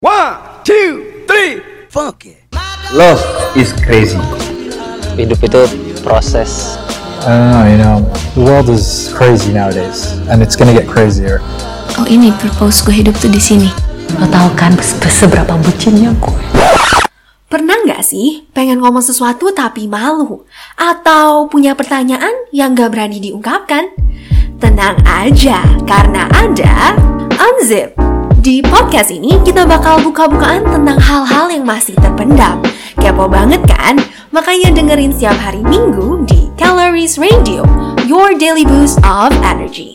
One, two, three, fuck it. Love is crazy. hidup itu proses know, you know, the world is crazy nowadays, and it's gonna get crazier. Oh ini purpose gue hidup tuh di sini. Lo tau kan se- seberapa bucinnya gue? Pernah nggak sih pengen ngomong sesuatu tapi malu? Atau punya pertanyaan yang nggak berani diungkapkan? Tenang aja, karena ada Unzip. Di podcast ini kita bakal buka-bukaan tentang hal-hal yang masih terpendam. Kepo banget kan? Makanya dengerin setiap hari Minggu di Calories Radio, your daily boost of energy.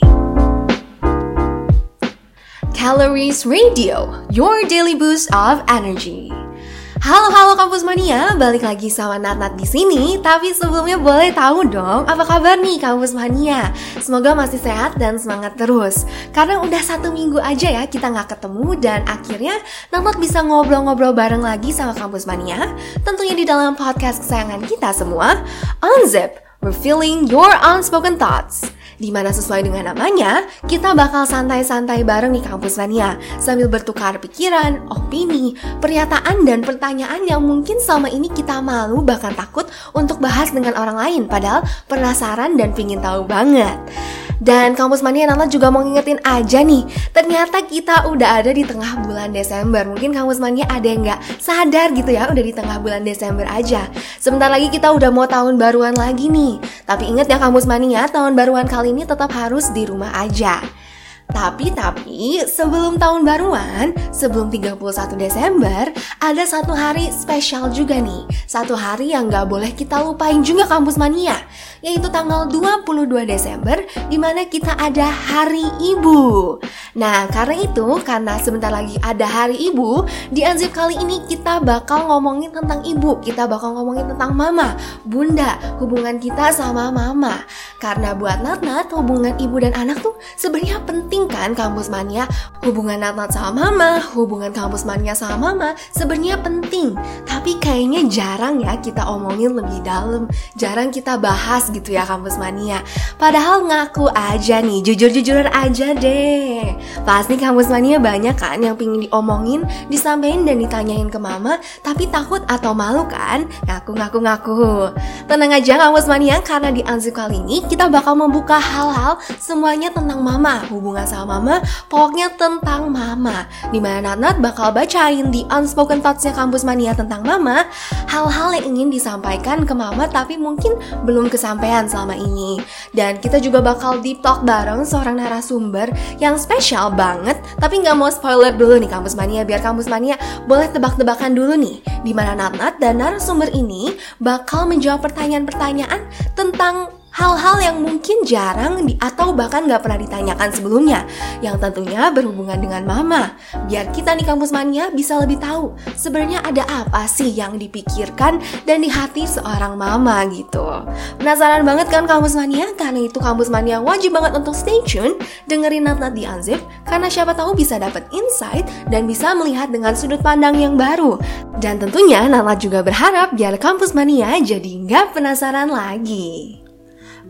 Calories Radio, your daily boost of energy. Halo halo kampus mania, balik lagi sama Nat Nat di sini. Tapi sebelumnya boleh tahu dong, apa kabar nih kampus mania? Semoga masih sehat dan semangat terus. Karena udah satu minggu aja ya kita nggak ketemu dan akhirnya Nat Nat bisa ngobrol-ngobrol bareng lagi sama kampus mania. Tentunya di dalam podcast kesayangan kita semua, Unzip, Revealing Your Unspoken Thoughts. Di mana sesuai dengan namanya, kita bakal santai-santai bareng di kampus mania sambil bertukar pikiran, opini, pernyataan, dan pertanyaan yang mungkin selama ini kita malu bahkan takut untuk bahas dengan orang lain padahal penasaran dan pingin tahu banget. Dan kampus mania Nana juga mau ngingetin aja nih, ternyata kita udah ada di tengah bulan Desember. Mungkin kampus mania ada yang nggak sadar gitu ya, udah di tengah bulan Desember aja. Sebentar lagi kita udah mau tahun baruan lagi nih. Tapi inget ya kampus mania, tahun baruan kali ini tetap harus di rumah aja. Tapi, tapi, sebelum tahun baruan, sebelum 31 Desember, ada satu hari spesial juga nih. Satu hari yang gak boleh kita lupain juga kampus mania, yaitu tanggal 22 Desember, di mana kita ada Hari Ibu. Nah, karena itu, karena sebentar lagi ada Hari Ibu, di Anzip kali ini kita bakal ngomongin tentang ibu, kita bakal ngomongin tentang mama, bunda, hubungan kita sama mama. Karena buat Nat-Nat, hubungan ibu dan anak tuh sebenarnya penting kan kampus mania. Hubungan Nat-Nat sama mama, hubungan kampus mania sama mama sebenarnya penting. Tapi kayaknya jarang ya kita omongin lebih dalam, jarang kita bahas gitu ya kampus mania. Padahal ngaku aja nih, jujur-jujuran aja deh. Pasti kampus mania banyak kan yang pingin diomongin, disampaikan dan ditanyain ke mama, tapi takut atau malu kan? Ngaku-ngaku-ngaku. Tenang aja kampus mania, karena di Anzip kali ini kita bakal membuka hal-hal semuanya tentang mama, hubungan sama mama, pokoknya tentang mama. Di mana Nat bakal bacain di Unspoken Thoughts-nya kampus mania tentang mama, hal-hal yang ingin disampaikan ke mama tapi mungkin belum kesampaian selama ini. Dan kita juga bakal deep talk bareng seorang narasumber yang spesial banget, tapi nggak mau spoiler dulu nih kampus mania, biar kampus mania boleh tebak-tebakan dulu nih, di mana Nat-Nat dan narasumber ini bakal menjawab pertanyaan-pertanyaan tentang hal-hal yang mungkin jarang di, atau bahkan nggak pernah ditanyakan sebelumnya yang tentunya berhubungan dengan mama. Biar kita di kampus mania bisa lebih tahu sebenarnya ada apa sih yang dipikirkan dan di hati seorang mama gitu. Penasaran banget kan kampus mania? Karena itu kampus mania wajib banget untuk stay tune dengerin Nat Nat di Unzip karena siapa tahu bisa dapat insight dan bisa melihat dengan sudut pandang yang baru. Dan tentunya Nat juga berharap biar kampus mania jadi nggak penasaran lagi.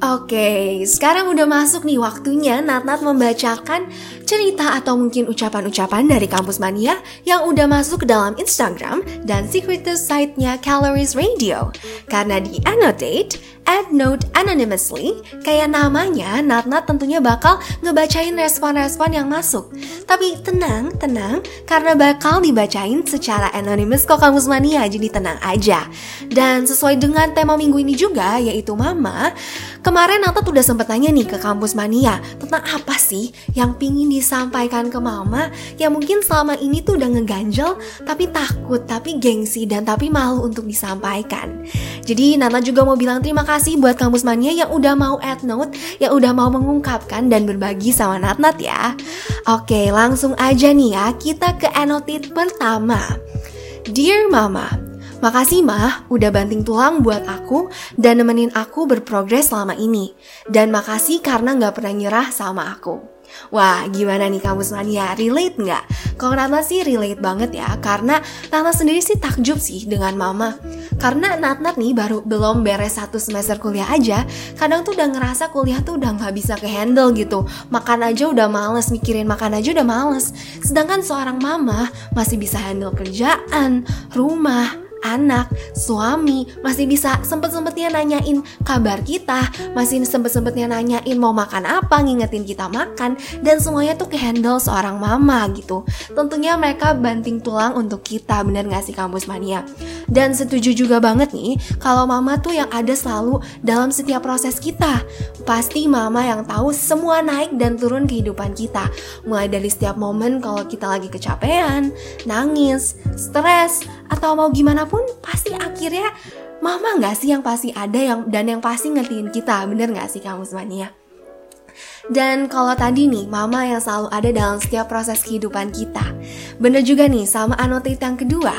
Oke, sekarang udah masuk nih waktunya Nat-Nat membacakan cerita atau mungkin ucapan-ucapan dari Kampus Mania yang udah masuk ke dalam Instagram dan secretive site-nya Calories Radio. Karena di annotate, add note anonymously, kayak namanya, Nat-Nat tentunya bakal ngebacain respon-respon yang masuk. Tapi tenang, tenang, karena bakal dibacain secara anonymous kok Kampus Mania, jadi tenang aja. Dan sesuai dengan tema minggu ini juga, yaitu Mama, Kemarin Nata udah sempet nanya nih ke kampus mania tentang apa sih yang pingin disampaikan ke mama yang mungkin selama ini tuh udah ngeganjel tapi takut, tapi gengsi dan tapi malu untuk disampaikan. Jadi Nata juga mau bilang terima kasih buat kampus mania yang udah mau add note, yang udah mau mengungkapkan dan berbagi sama Nat-Nat ya. Oke, langsung aja nih ya, kita ke annotate pertama. Dear Mama, Makasih mah udah banting tulang buat aku dan nemenin aku berprogres selama ini. Dan makasih karena gak pernah nyerah sama aku. Wah, gimana nih kampus mania? Relate nggak? Kalau Natnat sih relate banget ya, karena Natnat sendiri sih takjub sih dengan mama. Karena Natnat nih baru belum beres satu semester kuliah aja, kadang tuh udah ngerasa kuliah tuh udah nggak bisa ke handle gitu. Makan aja udah males, mikirin makan aja udah males. Sedangkan seorang mama masih bisa handle kerjaan, rumah, anak, suami masih bisa sempet-sempetnya nanyain kabar kita, masih sempet-sempetnya nanyain mau makan apa, ngingetin kita makan, dan semuanya tuh ke handle seorang mama gitu. Tentunya mereka banting tulang untuk kita, bener gak sih kampus mania? Dan setuju juga banget nih, kalau mama tuh yang ada selalu dalam setiap proses kita. Pasti mama yang tahu semua naik dan turun kehidupan kita. Mulai dari setiap momen kalau kita lagi kecapean, nangis, stres, atau mau gimana pun pasti akhirnya mama nggak sih yang pasti ada yang dan yang pasti ngertiin kita bener nggak sih kamu semuanya dan kalau tadi nih, mama yang selalu ada dalam setiap proses kehidupan kita. Bener juga nih sama anotate yang kedua.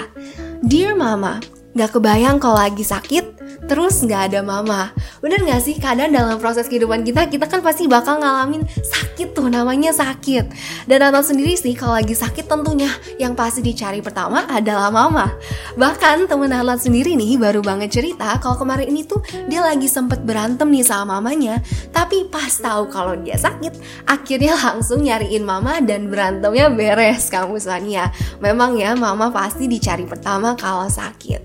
Dear mama, gak kebayang kalau lagi sakit, terus nggak ada mama. Bener nggak sih? Kadang dalam proses kehidupan kita, kita kan pasti bakal ngalamin sakit tuh, namanya sakit. Dan Natal sendiri sih, kalau lagi sakit tentunya yang pasti dicari pertama adalah mama. Bahkan temen Natal sendiri nih baru banget cerita kalau kemarin ini tuh dia lagi sempet berantem nih sama mamanya, tapi pas tahu kalau dia sakit, akhirnya langsung nyariin mama dan berantemnya beres kamu Sania. Memang ya mama pasti dicari pertama kalau sakit.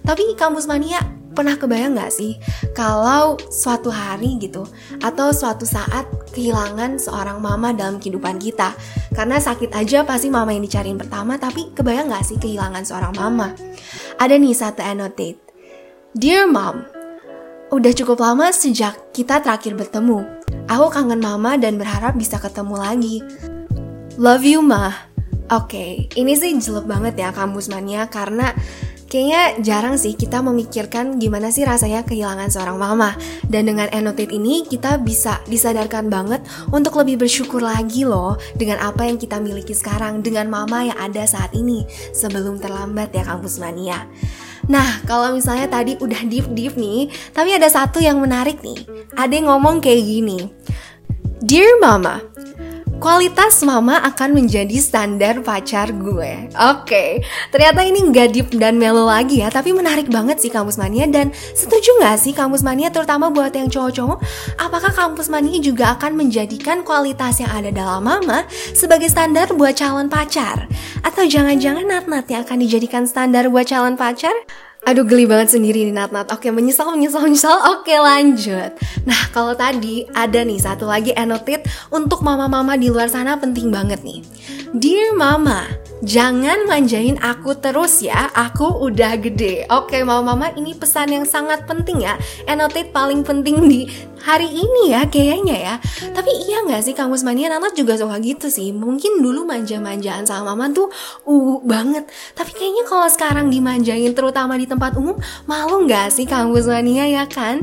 Tapi kampus mania pernah kebayang gak sih kalau suatu hari gitu atau suatu saat kehilangan seorang mama dalam kehidupan kita? Karena sakit aja pasti mama yang dicariin pertama tapi kebayang gak sih kehilangan seorang mama? Ada nih satu annotate Dear Mom Udah cukup lama sejak kita terakhir bertemu. Aku kangen mama dan berharap bisa ketemu lagi. Love you ma. Oke, okay, ini sih jelek banget ya kampus mania karena Kayaknya jarang sih kita memikirkan gimana sih rasanya kehilangan seorang mama. Dan dengan Annotate ini kita bisa disadarkan banget untuk lebih bersyukur lagi loh dengan apa yang kita miliki sekarang dengan mama yang ada saat ini sebelum terlambat ya kampus mania. Nah, kalau misalnya tadi udah deep-deep nih, tapi ada satu yang menarik nih. Ada yang ngomong kayak gini. Dear Mama, Kualitas mama akan menjadi standar pacar gue. Oke, okay. ternyata ini nggak deep dan melo lagi ya, tapi menarik banget sih kampus mania dan setuju nggak sih kampus mania terutama buat yang cowok-cowok? Apakah kampus mania juga akan menjadikan kualitas yang ada dalam mama sebagai standar buat calon pacar? Atau jangan-jangan nat-nat yang akan dijadikan standar buat calon pacar? Aduh geli banget sendiri nih Nat Nat Oke menyesal menyesal menyesal. Oke lanjut. Nah kalau tadi ada nih satu lagi annotate Untuk mama-mama di luar sana penting banget nih. Dear mama Jangan manjain aku terus ya Aku udah gede. Oke mama-mama ini pesan yang sangat penting ya. Annotate paling penting di hari ini ya kayaknya ya. Tapi iya gak sih kamus mania Nat juga suka gitu sih. Mungkin dulu manja-manjaan sama mama tuh uh banget. Tapi kayaknya kalau sekarang dimanjain terutama di tempat umum malu nggak sih kamu Mania ya kan?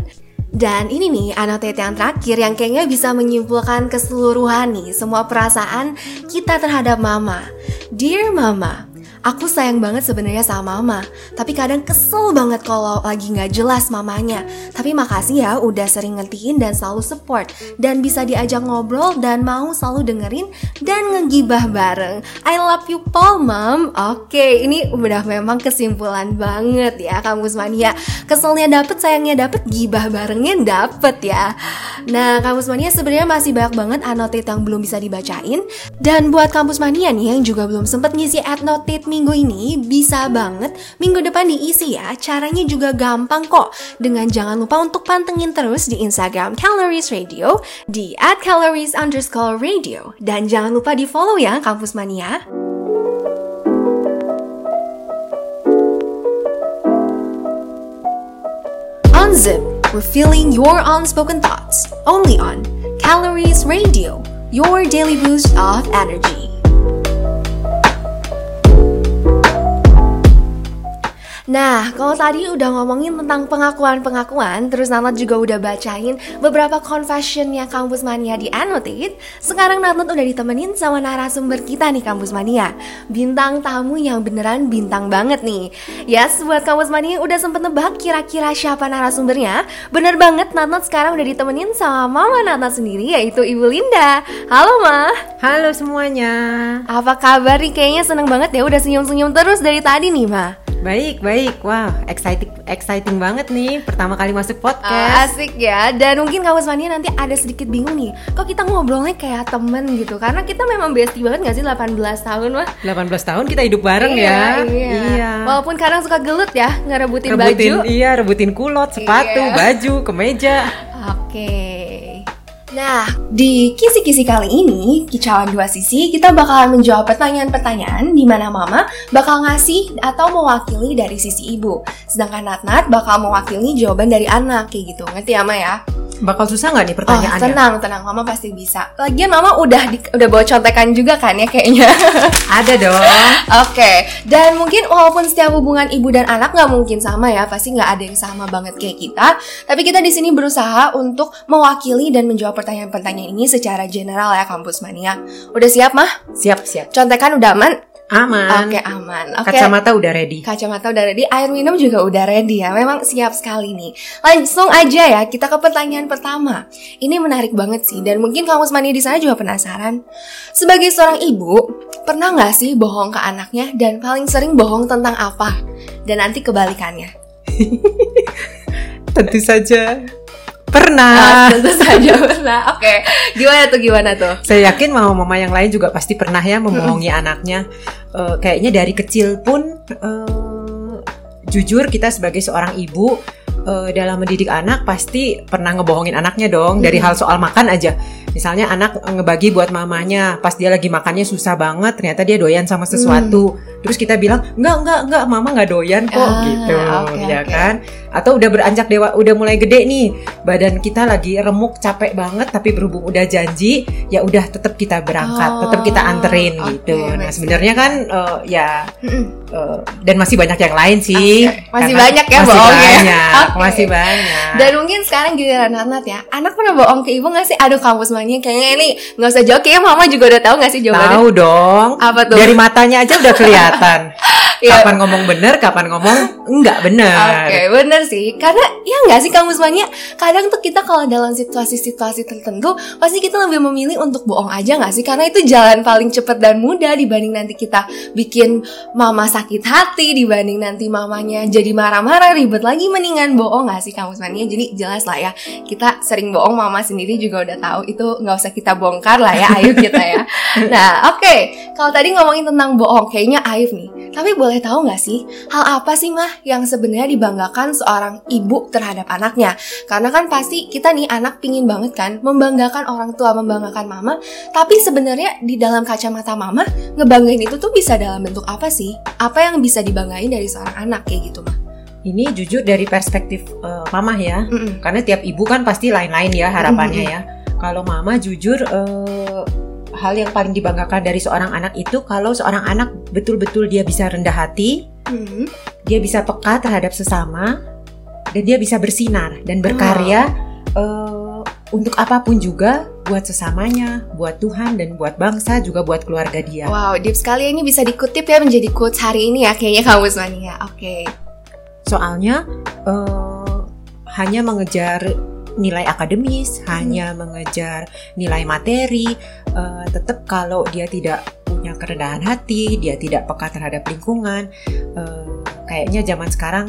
Dan ini nih annotate yang terakhir yang kayaknya bisa menyimpulkan keseluruhan nih semua perasaan kita terhadap mama. Dear mama, Aku sayang banget sebenarnya sama mama, tapi kadang kesel banget kalau lagi nggak jelas mamanya. Tapi makasih ya udah sering ngertiin dan selalu support dan bisa diajak ngobrol dan mau selalu dengerin dan ngegibah bareng. I love you Paul, Mom. Oke, ini udah memang kesimpulan banget ya kampus mania. Keselnya dapet, sayangnya dapet, gibah barengnya dapet ya. Nah, kampus mania sebenarnya masih banyak banget annotate yang belum bisa dibacain. Dan buat kampus mania nih yang juga belum sempet ngisi annotate minggu ini bisa banget minggu depan diisi ya. Caranya juga gampang kok. Dengan jangan lupa untuk pantengin terus di Instagram Calories Radio di at calories underscore radio. Dan jangan lupa di follow ya Kampus Mania. Unzip, revealing your unspoken thoughts, only on Calories Radio, your daily boost of energy. Nah, kalau tadi udah ngomongin tentang pengakuan-pengakuan, terus Natnat juga udah bacain beberapa confessionnya Kampus Mania di Annotate, sekarang Natnat udah ditemenin sama narasumber kita nih Kampus Mania. Bintang tamu yang beneran bintang banget nih. Yes, buat Kampus Mania udah sempet nebak kira-kira siapa narasumbernya, bener banget Natnat sekarang udah ditemenin sama Mama Natnat sendiri yaitu Ibu Linda. Halo Ma. Halo semuanya. Apa kabar nih? Kayaknya seneng banget ya udah senyum-senyum terus dari tadi nih Ma. Baik, baik. Wah, exciting exciting banget nih pertama kali masuk podcast. asik ya Dan mungkin kampus mania nanti ada sedikit bingung nih Kok kita ngobrolnya kayak temen gitu Karena kita memang bestie banget gak sih 18 tahun mah 18 tahun kita hidup bareng ya. iya. Walaupun kadang suka gelut ya Ngerebutin rebutin baju iya, rebutin kulot, sepatu, Iya. baju, kemeja. Oke Nah, di kisi-kisi kali ini, kicauan dua sisi, kita bakalan menjawab pertanyaan-pertanyaan di mana Mama bakal ngasih atau mewakili dari sisi ibu. Sedangkan Natnat bakal mewakili jawaban dari anak, kayak gitu. Ngerti ya, Ma ya? Bakal susah nggak nih Oh, pertanyaannya? tenang, tenang. Mama pasti bisa. Lagian Mama udah di- udah bawa contekan juga kan ya kayaknya. Ada dong. Oke, dan mungkin walaupun setiap hubungan ibu dan anak nggak mungkin sama ya, pasti nggak ada yang sama banget kayak kita. Tapi kita di sini berusaha untuk mewakili dan menjawab pertanyaan-pertanyaan ini secara general ya, kampus mania. Udah siap mah? Siap, siap. Contekan udah aman? Aman. Oke aman. Oke. Kacamata udah ready. Kacamata udah ready, air minum juga udah ready ya. Memang siap sekali nih. Langsung aja ya, kita ke pertanyaan pertama. Ini menarik banget sih, dan mungkin kamu mania di sana juga penasaran. Sebagai seorang ibu, pernah nggak sih bohong ke anaknya dan paling sering bohong tentang apa? Dan nanti kebalikannya. Tentu saja. Ah, Pernah. tentu saja pernah. Oke, gimana tuh gimana tuh? Saya yakin mama-mama yang lain juga pasti pernah ya membohongi anaknya. Eh, kayaknya dari kecil pun eh, jujur kita sebagai seorang ibu eh, dalam mendidik anak pasti pernah ngebohongin anaknya dong dari hal soal makan aja. Misalnya anak ngebagi buat mamanya, pas dia lagi makannya susah banget, ternyata dia doyan sama sesuatu. Terus kita bilang, "Enggak, enggak, enggak, mama nggak doyan kok." Ah, gitu, oke, ya oke. kan? Atau udah beranjak dewa, udah mulai gede nih, badan kita lagi remuk, capek banget tapi berhubung udah janji, ya udah tetap kita berangkat, Oh, tetap kita anterin oke, gitu. Nah, sebenarnya kan eh, ya eh, dan masih banyak yang lain sih. Oke, masih banyak ya masih bohongnya. banyak, Oke. masih banyak. Dan mungkin sekarang giliran Natnat ya Anak pernah bohong ke ibu gak sih? Aduh kampus mania Kayaknya ini gak usah jawab Kayaknya mama juga udah tahu gak sih jawabannya? Tahu dong. Apa tuh? Dari matanya aja udah kelihatan. Iya. Kapan ngomong bener, kapan ngomong enggak bener. Oke, bener sih. Karena ya nggak sih kamu semuanya. Kadang tuh kita kalau dalam situasi-situasi tertentu, pasti kita lebih memilih untuk bohong aja nggak sih? Karena itu jalan paling cepet dan mudah dibanding nanti kita bikin mama sakit hati, dibanding nanti mamanya jadi marah-marah, ribet lagi, mendingan bohong nggak sih kamu semuanya? Jadi jelas lah ya, kita sering bohong, mama sendiri juga udah tahu itu nggak usah kita bongkar lah ya, aib kita ya. Nah, oke, kalau tadi ngomongin tentang bohong, kayaknya aib nih. Tapi boleh tahu nggak sih, hal apa sih mah yang sebenarnya dibanggakan seorang ibu terhadap anaknya? Karena kan pasti kita nih anak pingin banget kan membanggakan orang tua, membanggakan mama. Tapi sebenarnya di dalam kacamata mama, ngebanggain itu tuh bisa dalam bentuk apa sih? Apa yang bisa dibanggain dari seorang anak kayak gitu mah? Ini jujur dari perspektif eh, mama ya. Mm-mm. Karena tiap ibu kan pasti lain-lain ya harapannya ya. Kalau mama jujur eh, hal yang paling dibanggakan dari seorang anak itu kalau seorang anak betul-betul dia bisa rendah hati, Hmm. dia bisa peka terhadap sesama, dan dia bisa bersinar dan berkarya eh, untuk apa pun juga buat sesamanya, buat Tuhan dan buat bangsa juga buat keluarga dia. Wow, deep sekali ini bisa dikutip ya menjadi quotes hari ini ya kayaknya kamu Mania. Oke. Soalnya eh, hanya mengejar nilai akademis, hanya mengejar nilai materi, eh, tetap kalau dia tidak punya kerendahan hati, dia tidak peka terhadap lingkungan, eh, kayaknya zaman sekarang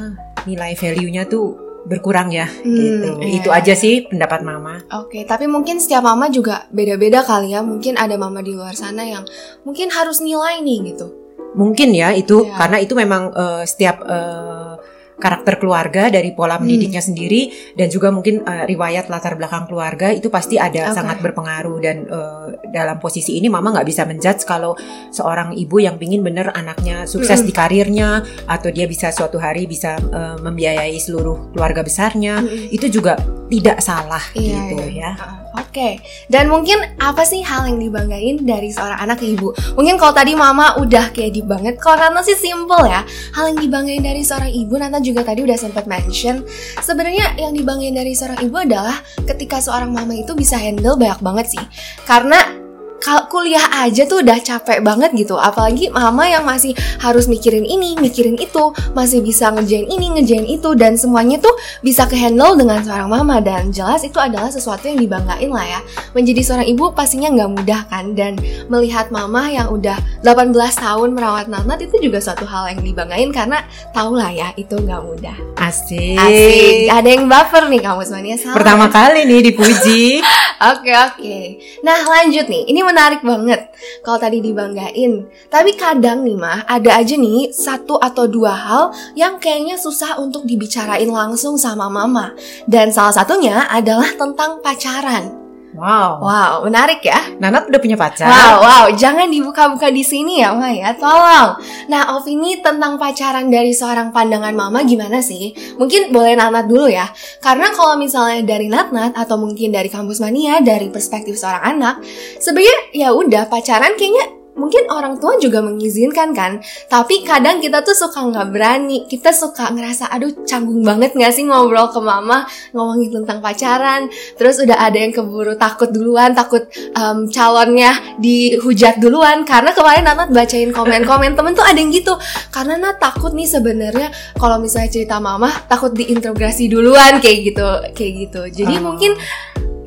nilai value-nya tuh berkurang ya, gitu. iya. Itu aja sih pendapat mama. Oke, tapi mungkin setiap mama juga beda-beda kali ya. Mungkin ada mama di luar sana yang mungkin harus nilai nih gitu. Mungkin ya itu Iya. karena itu memang eh, setiap eh, karakter keluarga dari pola Hmm. mendidiknya sendiri dan juga mungkin eh, riwayat latar belakang keluarga itu pasti ada Oke. sangat berpengaruh dan eh, dalam posisi ini mama nggak bisa menjudge kalau seorang ibu yang pingin bener anaknya sukses Mm-mm. di karirnya atau dia bisa suatu hari bisa eh, membiayai seluruh keluarga besarnya Mm-mm. itu juga tidak salah Iya, gitu iya. ya. Oke, dan mungkin apa sih hal yang dibanggain dari seorang anak ke ibu? Mungkin kalau tadi mama udah kayak deep banget, kalau Nana sih simple ya. Hal yang dibanggain dari seorang ibu, Nana juga tadi udah sempat mention. Sebenarnya yang dibanggain dari seorang ibu adalah ketika seorang mama itu bisa handle banyak banget sih. Karena kalau kuliah aja tuh udah capek banget gitu. Apalagi mama yang masih harus mikirin ini mikirin itu. Masih bisa ngerjain ini ngerjain itu. Dan semuanya tuh bisa kehandle dengan seorang mama. Dan jelas itu adalah sesuatu yang dibanggain lah ya. Menjadi seorang ibu pastinya nggak mudah kan? Dan melihat mama yang udah 18 tahun merawat Natnat itu juga suatu hal yang dibanggain. Karena tau lah ya itu nggak mudah. Asik. asik. Ada yang baper nih kamu semuanya. Salah. Pertama kali nih dipuji. Oke oke. Nah lanjut nih, ini menarik banget kalau tadi dibanggain. Tapi kadang nih mah ada aja nih satu atau dua hal yang kayaknya susah untuk dibicarain langsung sama mama. Dan salah satunya adalah tentang pacaran. Wow. Wow, menarik ya. Nanat udah punya pacar? Wow, wow, jangan dibuka-buka di sini ya, Ma ya. Tolong. Nah, Ov ini tentang pacaran dari seorang pandangan Mama gimana sih? Mungkin boleh Natnat dulu ya. Karena kalau misalnya dari Natnat atau mungkin dari kampus mania dari perspektif seorang anak, sebenarnya ya udah pacaran kayaknya mungkin orang tua juga mengizinkan kan tapi kadang kita tuh suka nggak berani. Kita suka ngerasa aduh canggung banget nggak sih ngobrol ke mama ngomongin tentang pacaran? Terus udah ada yang keburu takut duluan takut em, calonnya dihujat duluan. Karena kemarin Natnat bacain komen-komen temen tuh ada yang gitu. Karena Nat takut nih sebenarnya kalau misalnya cerita mama takut diinterogasi duluan kayak gitu kayak gitu. Jadi Oh. mungkin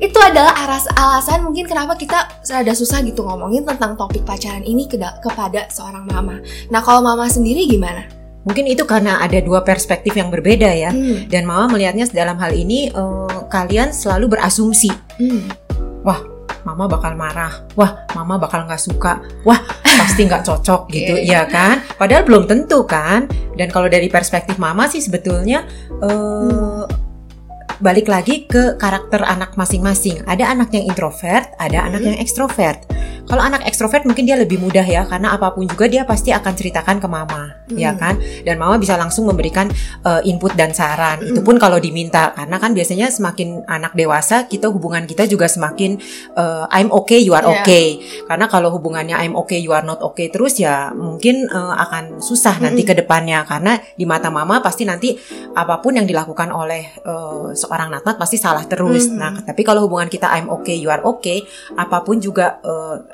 itu adalah aras alasan mungkin kenapa kita rada susah gitu ngomongin tentang topik pacaran ini keda- kepada seorang mama. Nah kalau mama sendiri gimana? Mungkin itu karena ada dua perspektif yang berbeda ya. Hmm, Dan mama melihatnya dalam hal ini eh, kalian selalu berasumsi. hmm. Mama bakal marah. Wah, mama bakal nggak suka. Wah, pasti nggak cocok gitu, Iya, ya kan? Padahal belum tentu kan. Dan kalau dari perspektif mama sih sebetulnya eh, balik lagi ke karakter anak masing-masing. Ada anak yang introvert, ada anak yang ekstrovert. Kalau anak ekstrovert mungkin dia lebih mudah ya, karena apa pun juga dia pasti akan ceritakan ke mama, ya Hmm. kan? Dan mama bisa langsung memberikan eh, input dan saran. Itu pun kalau diminta, karena kan biasanya semakin anak dewasa, kita hubungan kita juga semakin eh, I'm okay, you are Iya. okay. Karena kalau hubungannya I'm okay, you are not okay terus ya mungkin eh, akan susah nanti ke depannya karena di mata mama pasti nanti apa pun yang dilakukan oleh eh, seorang Natnat pasti salah terus. Mhm. Nah, tapi kalau hubungan kita I'm okay, you are okay, apa pun juga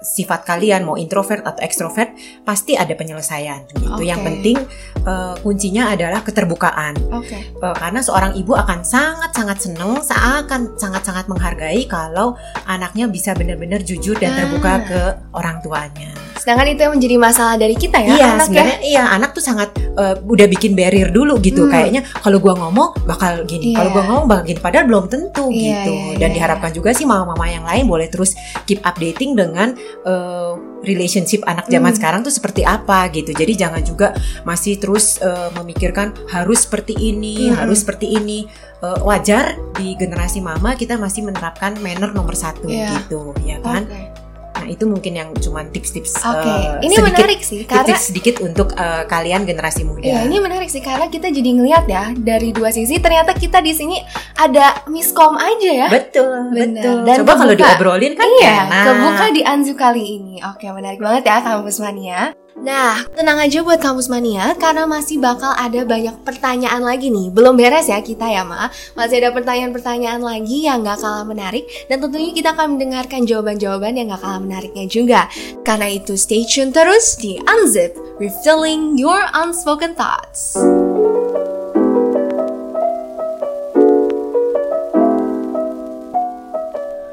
sifat kalian mau introvert atau ekstrovert pasti ada penyelesaian gitu. Oke. Yang penting eh, kuncinya adalah keterbukaan. Oke. Eh, karena seorang ibu akan sangat-sangat senang, akan sangat-sangat menghargai kalau anaknya bisa benar-benar jujur dan terbuka Ah. ke orang tuanya. Sedangkan itu yang menjadi masalah dari kita ya, iya, anak ya. sebenarnya iya anak tuh sangat eh, udah bikin barrier dulu gitu. Hmm. Kayaknya kalau gua ngomong bakal gini, Iya. kalau gua ngomong bakal gini. Padahal belum tentu Iya, gitu. iya, Dan iya. diharapkan juga sih mama-mama yang lain boleh terus keep updating dengan eh, relationship anak zaman Hmm. sekarang tuh seperti apa gitu. Jadi jangan juga masih terus eh, memikirkan harus seperti ini, Hmm. harus seperti ini. Eh, wajar di generasi mama kita masih menerapkan manner nomor satu Iya. gitu, ya kan? Oke. Nah itu mungkin yang cuman tips-tips Oke. eh, Ini sedikit menarik sih karena tips sedikit untuk eh, kalian generasi muda. Ya ini menarik sih karena kita jadi ngeliat ya dari dua sisi ternyata kita di sini ada miskom aja ya. Betul, Bener. betul. Dan Coba kalau diobrolin kan iya, enak. kebuka di Anzu kali ini. Oke, menarik banget ya Kampus Mania. Nah, tenang aja buat Kampus Mania karena masih bakal ada banyak pertanyaan lagi nih. Belum beres ya kita ya, Ma. Masih ada pertanyaan-pertanyaan lagi yang gak kalah menarik dan tentunya kita akan mendengarkan jawaban-jawaban yang gak kalah menariknya juga. Karena itu stay tune terus di Unzip, refilling your unspoken thoughts.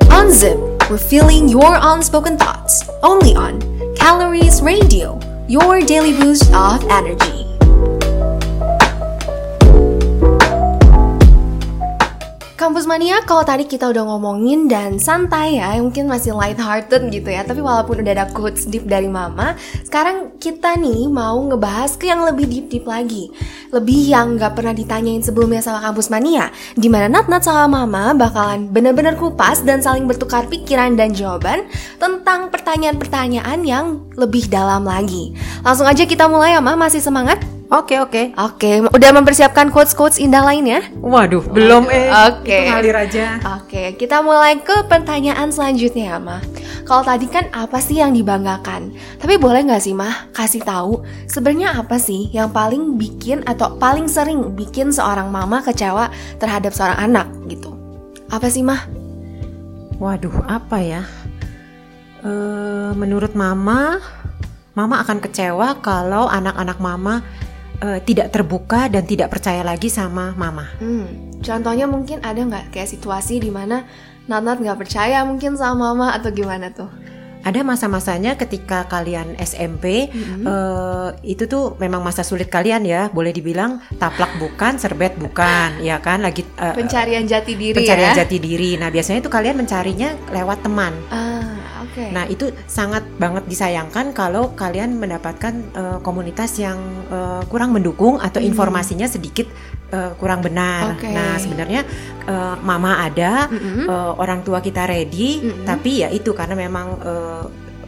Unzip, refilling your unspoken thoughts, only on Calories Radio, your daily boost of energy. Kampus Mania, kalau tadi kita udah ngomongin dan santai ya, mungkin masih light-hearted gitu ya, tapi walaupun udah ada quotes deep dari Mama, sekarang kita nih mau ngebahas ke yang lebih deep-deep lagi. Lebih yang nggak pernah ditanyain sebelumnya sama Kampus Mania, di mana Nat-Nat sama Mama bakalan bener-bener kupas dan saling bertukar pikiran dan jawaban tentang pertanyaan-pertanyaan yang lebih dalam lagi. Langsung aja kita mulai ya, Ma, masih semangat? Oke oke. Oke, udah mempersiapkan quotes-quotes indah lainnya? Waduh, belum eh. Oke. Itu ngalir aja. Oke, kita mulai ke pertanyaan selanjutnya ya, Mah. Kalau tadi kan apa sih yang dibanggakan? Tapi boleh nggak sih, Mah, kasih tahu sebenarnya apa sih yang paling bikin atau paling sering bikin seorang mama kecewa terhadap seorang anak gitu? Apa sih, Mah? Waduh, apa ya? Eh, menurut Mama, Mama akan kecewa kalau anak-anak Mama eh, tidak terbuka dan tidak percaya lagi sama Mama. Hmm, contohnya mungkin ada nggak kayak situasi di mana Natnat nggak percaya mungkin sama mama atau gimana tuh? Ada masa-masanya ketika kalian SMP, eh, itu tuh memang masa sulit kalian ya, boleh dibilang taplak bukan, serbet bukan, ya kan? Lagi eh, Pencarian jati diri pencarian ya? jati diri. Nah, biasanya itu kalian mencarinya lewat teman. Ah, oke. Nah, itu sangat banget disayangkan kalau kalian mendapatkan eh, komunitas yang eh, kurang mendukung atau informasinya sedikit eh, kurang benar. Hmm. Oke. Nah, sebenarnya eh, mama ada, Mm-mm. eh, orang tua kita ready, Mm-mm. tapi ya itu karena memang eh,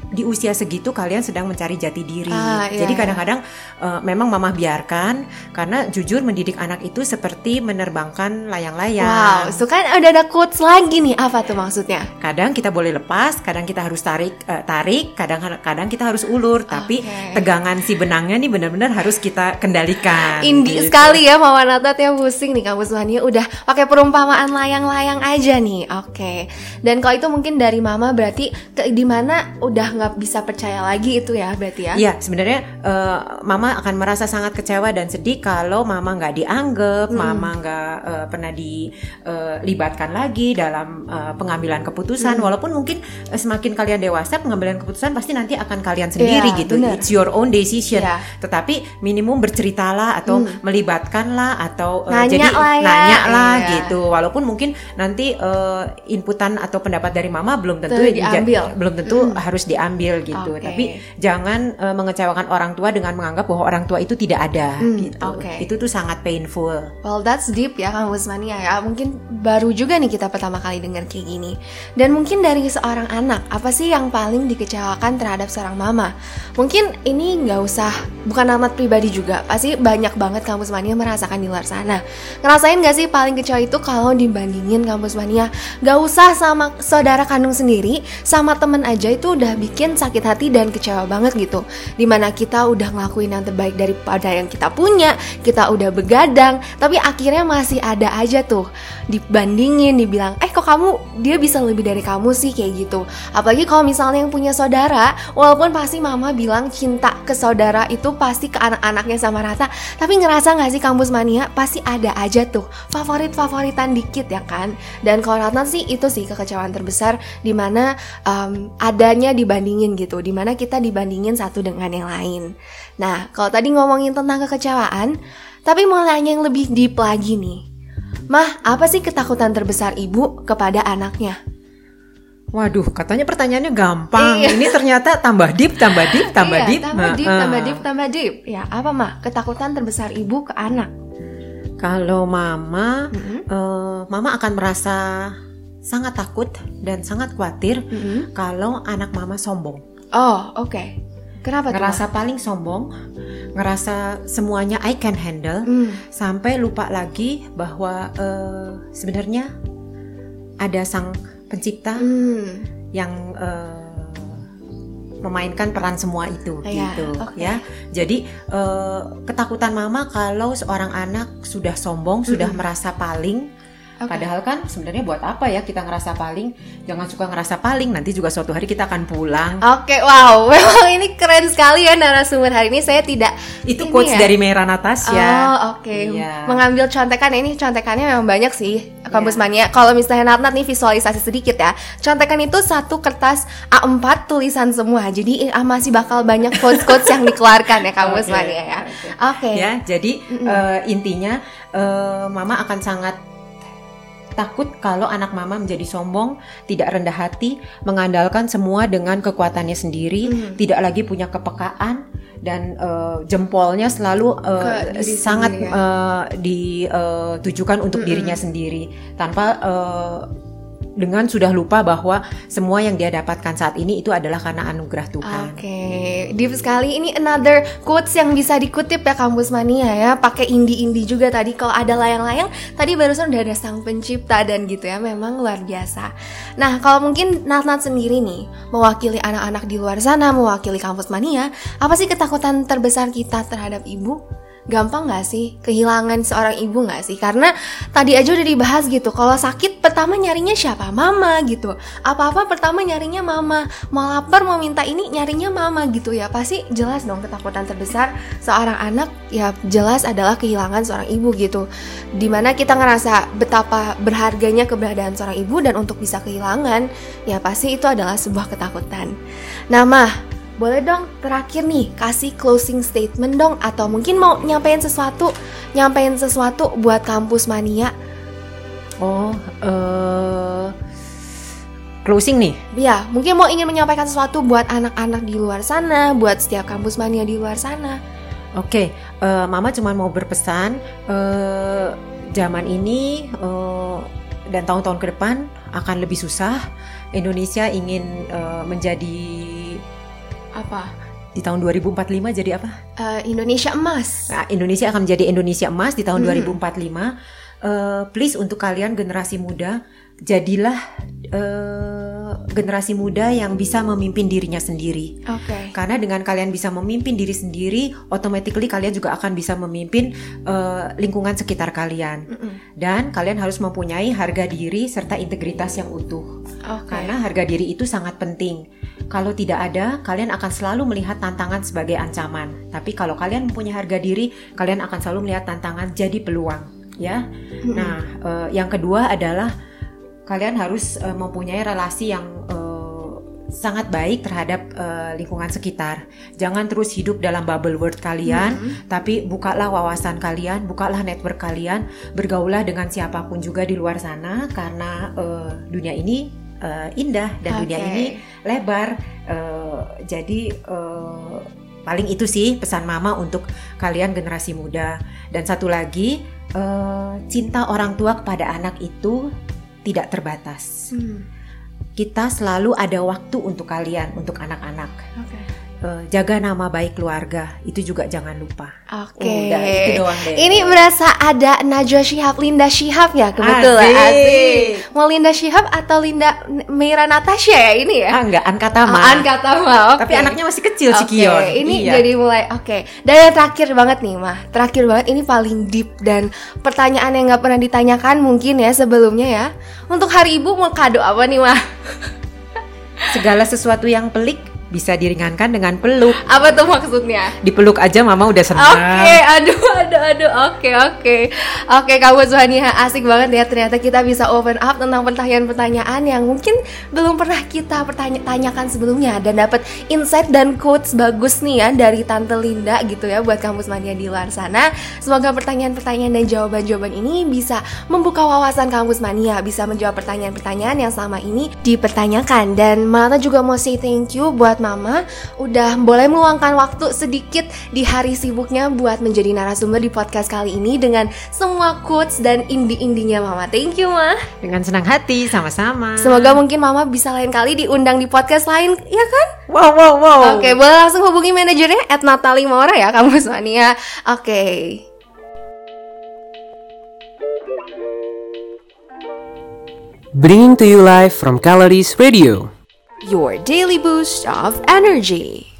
di usia segitu kalian sedang mencari jati diri. Ah, iya, Jadi iya. kadang-kadang eh, memang mama biarkan karena jujur mendidik anak itu seperti menerbangkan layang-layang. Wow, so kan udah ada quotes lagi nih. Apa tuh maksudnya? Kadang kita boleh lepas, kadang kita harus tarik eh, tarik, kadang-kadang kita harus ulur, tapi tegangan si benangnya nih benar-benar harus kita kendalikan. Indi gitu. sekali ya Mama Natat ya pusing nih kampus mania udah pakai perumpamaan layang-layang aja nih. Oke. Dan kalau itu mungkin dari Mama berarti ke di mana udah nggak bisa percaya lagi itu ya berarti ya? Iya, sebenarnya eh, Mama akan merasa sangat kecewa dan sedih kalau Mama nggak dianggap, Hmm. Mama nggak eh, pernah dilibatkan lagi dalam eh, pengambilan keputusan. Hmm. Walaupun mungkin eh, semakin kalian dewasa, pengambilan keputusan pasti nanti akan kalian sendiri Iya, gitu. bener. It's your own decision. Iya. Tetapi minimum berceritalah atau melibatkanlah atau eh, Nanya jadi lah ya. nanya lah Iya. gitu. Walaupun mungkin nanti eh, inputan atau pendapat dari Mama belum tentu diambil. Hmm. belum tentu harus diambil gitu. Oke. Tapi jangan eh, mengecewakan orang tua dengan menganggap bahwa orang tua itu tidak ada Hmm, gitu. oke. Itu tuh sangat painful. Well that's deep ya kampus mania ya Mungkin baru juga nih kita pertama kali dengar kayak gini Dan mungkin dari seorang anak Apa sih yang paling dikecewakan terhadap seorang mama? Mungkin ini nggak usah Bukan amat pribadi juga Pasti banyak banget kampus mania merasakan di luar sana Ngerasain gak sih paling kecewa itu Kalau dibandingin kampus mania Gak usah sama saudara kandung sendiri Sama temen aja itu udah bikin sakit hati dan kecewa banget gitu. Di mana kita udah ngelakuin yang terbaik daripada yang kita punya Kita udah begadang Tapi akhirnya masih ada aja tuh. Dibandingin, dibilang Eh kok kamu, dia bisa lebih dari kamu sih? Kayak gitu. Apalagi kalau misalnya yang punya saudara Walaupun pasti mama bilang cinta ke saudara itu pasti ke anak-anaknya sama rata Tapi ngerasa gak sih kampus mania Pasti ada aja tuh. Favorit-favoritan dikit ya kan? Dan kalau Ratna sih itu sih kekecewaan terbesar Di mana em, adanya dibandingin gitu Di mana kita dibandingin satu dengan yang lain Nah kalau tadi ngomongin tentang kekecewaan Tapi mau nanya yang lebih deep lagi nih Mah, apa sih ketakutan terbesar ibu kepada anaknya? Waduh, katanya pertanyaannya gampang. Iya. Ini ternyata tambah deep, tambah deep, tambah Iya, deep. tambah deep, Nah, tambah deep, tambah deep. Ya, apa mah? Ketakutan terbesar ibu ke anak. Kalau mama, Mm-mm. eh, mama akan merasa sangat takut dan sangat khawatir Mm-mm. kalau anak mama sombong. Oh, oke. Kenapa tuh? ngerasa paling sombong, ngerasa semuanya I can handle? Hmm, sampai lupa lagi bahwa eh, sebenarnya ada sang pencipta hmm. yang eh, memainkan peran semua itu Iya, gitu oke. ya. Jadi eh, ketakutan mama kalau seorang anak sudah sombong, sudah merasa paling Oke. Padahal kan sebenarnya buat apa ya kita ngerasa paling? Jangan suka ngerasa paling. Nanti juga suatu hari kita akan pulang. Oke, wow, memang ini keren sekali ya narasumber hari ini. Saya tidak Itu quotes ya. dari Mera Natasha. Oh oke, Iya. mengambil contekan ini contekannya memang banyak sih kampus Iya. mania. Kalau misalnya Natnat nih visualisasi sedikit ya, contekan itu satu kertas A4 tulisan semua. Jadi eh, masih bakal banyak quotes quotes yang dikeluarkan ya kampus Oke, mania ya. Oke. ya jadi eh, intinya eh, mama akan sangat takut kalau anak mama menjadi sombong, tidak rendah hati, mengandalkan semua dengan kekuatannya sendiri, Hmm. tidak lagi punya kepekaan dan eh, jempolnya selalu diri sangat ya. eh, ditujukan untuk dirinya sendiri tanpa eh, dengan sudah lupa bahwa semua yang dia dapatkan saat ini itu adalah karena anugerah Tuhan. Oke, deep sekali. Ini another quotes yang bisa dikutip ya kampus mania ya. Pakai indie-indie juga tadi. Kalau ada layang-layang, tadi barusan udah ada sang pencipta dan gitu ya. Memang luar biasa. Nah, kalau mungkin Nat-Nat sendiri nih, mewakili anak-anak di luar sana, mewakili kampus mania, apa sih ketakutan terbesar kita terhadap ibu? Gampang nggak sih kehilangan seorang ibu nggak sih? Karena tadi aja udah dibahas gitu. Kalau sakit pertama nyarinya siapa? Mama gitu. Apa-apa pertama nyarinya mama. Mau lapar mau minta ini nyarinya mama gitu ya. Pasti jelas dong ketakutan terbesar seorang anak ya jelas adalah kehilangan seorang ibu gitu. Di mana kita ngerasa betapa berharganya keberadaan seorang ibu dan untuk bisa kehilangan ya pasti itu adalah sebuah ketakutan. Nah, Mah, boleh dong terakhir nih kasih closing statement dong atau mungkin mau nyampein sesuatu nyampein sesuatu buat kampus mania Oh, eh closing nih. ya mungkin mau ingin menyampaikan sesuatu buat anak-anak di luar sana buat setiap kampus mania di luar sana Oke, eh, Mama cuma mau berpesan eh, zaman ini eh, dan tahun-tahun ke depan akan lebih susah. Indonesia ingin eh, menjadi apa di tahun 2045 jadi apa? Eh, Indonesia emas Nah, Indonesia akan menjadi Indonesia emas di tahun Hmm. 2045. Eh, please untuk kalian generasi muda, jadilah eh, generasi muda yang bisa memimpin dirinya sendiri. oke Karena dengan kalian bisa memimpin diri sendiri, automatically kalian juga akan bisa memimpin eh, lingkungan sekitar kalian. Mm-mm. Dan kalian harus mempunyai harga diri serta integritas yang utuh. Oke Karena harga diri itu sangat penting. Kalau tidak ada, kalian akan selalu melihat tantangan sebagai ancaman. Tapi kalau kalian mempunyai harga diri, kalian akan selalu melihat tantangan jadi peluang, ya. Nah, eh, yang kedua adalah kalian harus eh, mempunyai relasi yang eh, sangat baik terhadap eh, lingkungan sekitar. Jangan terus hidup dalam bubble world kalian, tapi bukalah wawasan kalian, bukalah network kalian, bergaulah dengan siapa pun juga di luar sana karena eh, dunia ini eh, indah dan dunia Oke. ini lebar. Eh, jadi eh, paling itu sih pesan mama untuk kalian generasi muda. Dan satu lagi, eh, cinta orang tua kepada anak itu tidak terbatas. Hmm, Kita selalu ada waktu untuk kalian, untuk anak-anak. oke Eh, jaga nama baik keluarga, itu juga jangan lupa. Oke. Udah, itu doang deh. Ini berasa ada Najwa Shihab, Linda Shihab ya kebetulan. Asik. Asik. Mau Linda Shihab atau Linda Meira Natasha ya ini ya? Ah, enggak, Ankatama. Oh, Ankatama, oke. Tapi anaknya masih kecil si Oke, Kion. Ini Iya. jadi mulai oke. Dan yang terakhir banget nih, Mah. Terakhir banget ini paling deep dan pertanyaan yang nggak pernah ditanyakan mungkin ya sebelumnya ya. Untuk hari Ibu mau kado apa nih, Mah? segala sesuatu yang pelik bisa diringankan dengan peluk. Apa tuh maksudnya? Dipeluk aja mama udah senang. Oke, aduh, aduh, aduh, oke, oke, oke, kamu Zuhania asik banget ya. Ternyata kita bisa open up tentang pertanyaan-pertanyaan yang mungkin belum pernah kita pertanya- tanyakan sebelumnya dan dapat insight dan quotes bagus nih ya dari Tante Linda gitu ya buat kampus mania di luar sana. Semoga pertanyaan-pertanyaan dan jawaban-jawaban ini bisa membuka wawasan kampus mania, bisa menjawab pertanyaan-pertanyaan yang selama ini dipertanyakan. Dan Mata juga mau say thank you buat Mama udah boleh meluangkan waktu sedikit di hari sibuknya buat menjadi narasumber di podcast kali ini dengan semua quotes dan indie-indinya Mama. Thank you, Ma. Dengan senang hati sama-sama. Semoga mungkin Mama bisa lain kali diundang di podcast lain, ya kan? Wow wow wow. Oke, boleh langsung hubungi manajernya at Natali Maura ya, kampus mania. Oke. Bringing to you live from Calories Radio. Your daily boost of energy.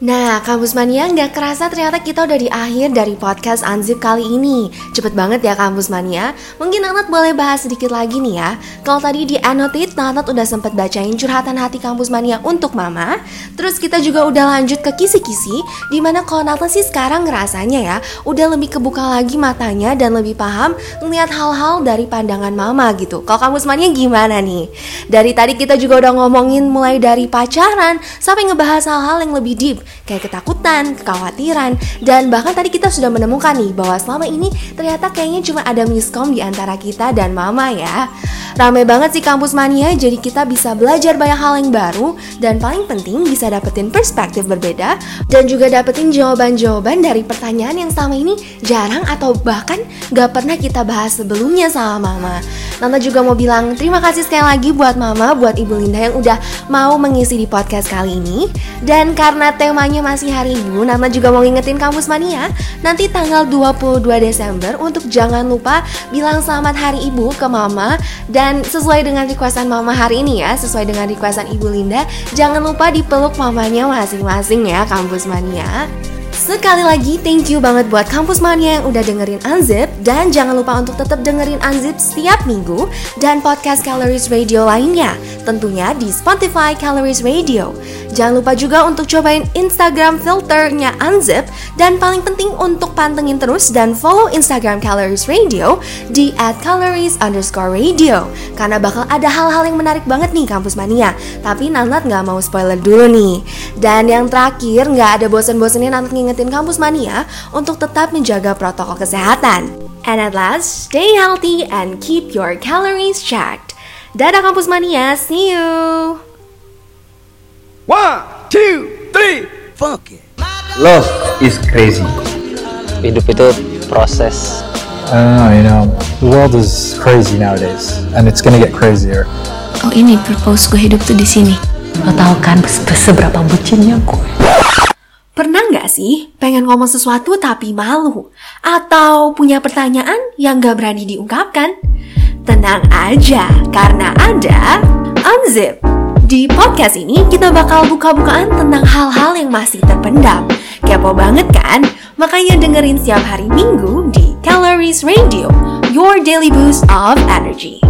Nah, Kampus Mania nggak kerasa ternyata kita udah di akhir dari podcast Anzip kali ini. Cepet banget ya Kampus Mania. Mungkin Nanat boleh bahas sedikit lagi nih ya. Kalau tadi di annotate, Nanat udah sempet bacain curhatan hati Kampus Mania untuk Mama. Terus kita juga udah lanjut ke kisi-kisi, di mana kalau Nanat sih sekarang ngerasanya ya, udah lebih kebuka lagi matanya dan lebih paham ngeliat hal-hal dari pandangan Mama gitu. Kalau Kampus Mania gimana nih? Dari tadi kita juga udah ngomongin mulai dari pacaran sampai ngebahas hal-hal yang lebih deep kayak ketakutan, kekhawatiran, dan bahkan tadi kita sudah menemukan nih bahwa selama ini ternyata kayaknya cuma ada miskom di antara kita dan mama ya. Rame banget sih kampus mania, jadi kita bisa belajar banyak hal yang baru dan paling penting bisa dapetin perspektif berbeda dan juga dapetin jawaban-jawaban dari pertanyaan yang selama ini jarang atau bahkan gak pernah kita bahas sebelumnya sama mama. Nana juga mau bilang terima kasih sekali lagi buat mama, buat Ibu Linda yang udah mau mengisi di podcast kali ini. Dan karena temanya masih hari ibu, Nana juga mau ngingetin kampus mania nanti tanggal 22 Desember untuk jangan lupa bilang selamat hari ibu ke mama dan sesuai dengan requestan mama hari ini ya, sesuai dengan requestan Ibu Linda, jangan lupa dipeluk mamanya masing-masing ya kampus mania. Sekali lagi thank you banget buat Kampus Mania yang udah dengerin Unzip dan jangan lupa untuk tetap dengerin Unzip setiap minggu dan podcast Calories Radio lainnya tentunya di Spotify Calories Radio. Jangan lupa juga untuk cobain Instagram filternya Unzip dan paling penting untuk pantengin terus dan follow Instagram Calories Radio di @calories underscore radio karena bakal ada hal-hal yang menarik banget nih Kampus Mania. Tapi Nanat nggak mau spoiler dulu nih. Dan yang terakhir nggak ada bosen-bosennya Nanat ngingetin Kampus Mania untuk tetap menjaga protokol kesehatan. And at last, stay healthy and keep your calories checked. Dadah Kampus Mania, see you! One, two, three, funk it. Love is crazy. hidup itu proses I don't know, you know, the world is crazy nowadays, and it's gonna get crazier. Oh ini purpose gue hidup tuh di sini. Lo tau kan se- seberapa bucinnya gue? Pernah nggak sih pengen ngomong sesuatu tapi malu? Atau punya pertanyaan yang nggak berani diungkapkan? Tenang aja, karena ada Unzip. Di podcast ini kita bakal buka-bukaan tentang hal-hal yang masih terpendam. Kepo banget kan? Makanya dengerin setiap hari Minggu di Calories Radio, your daily boost of energy.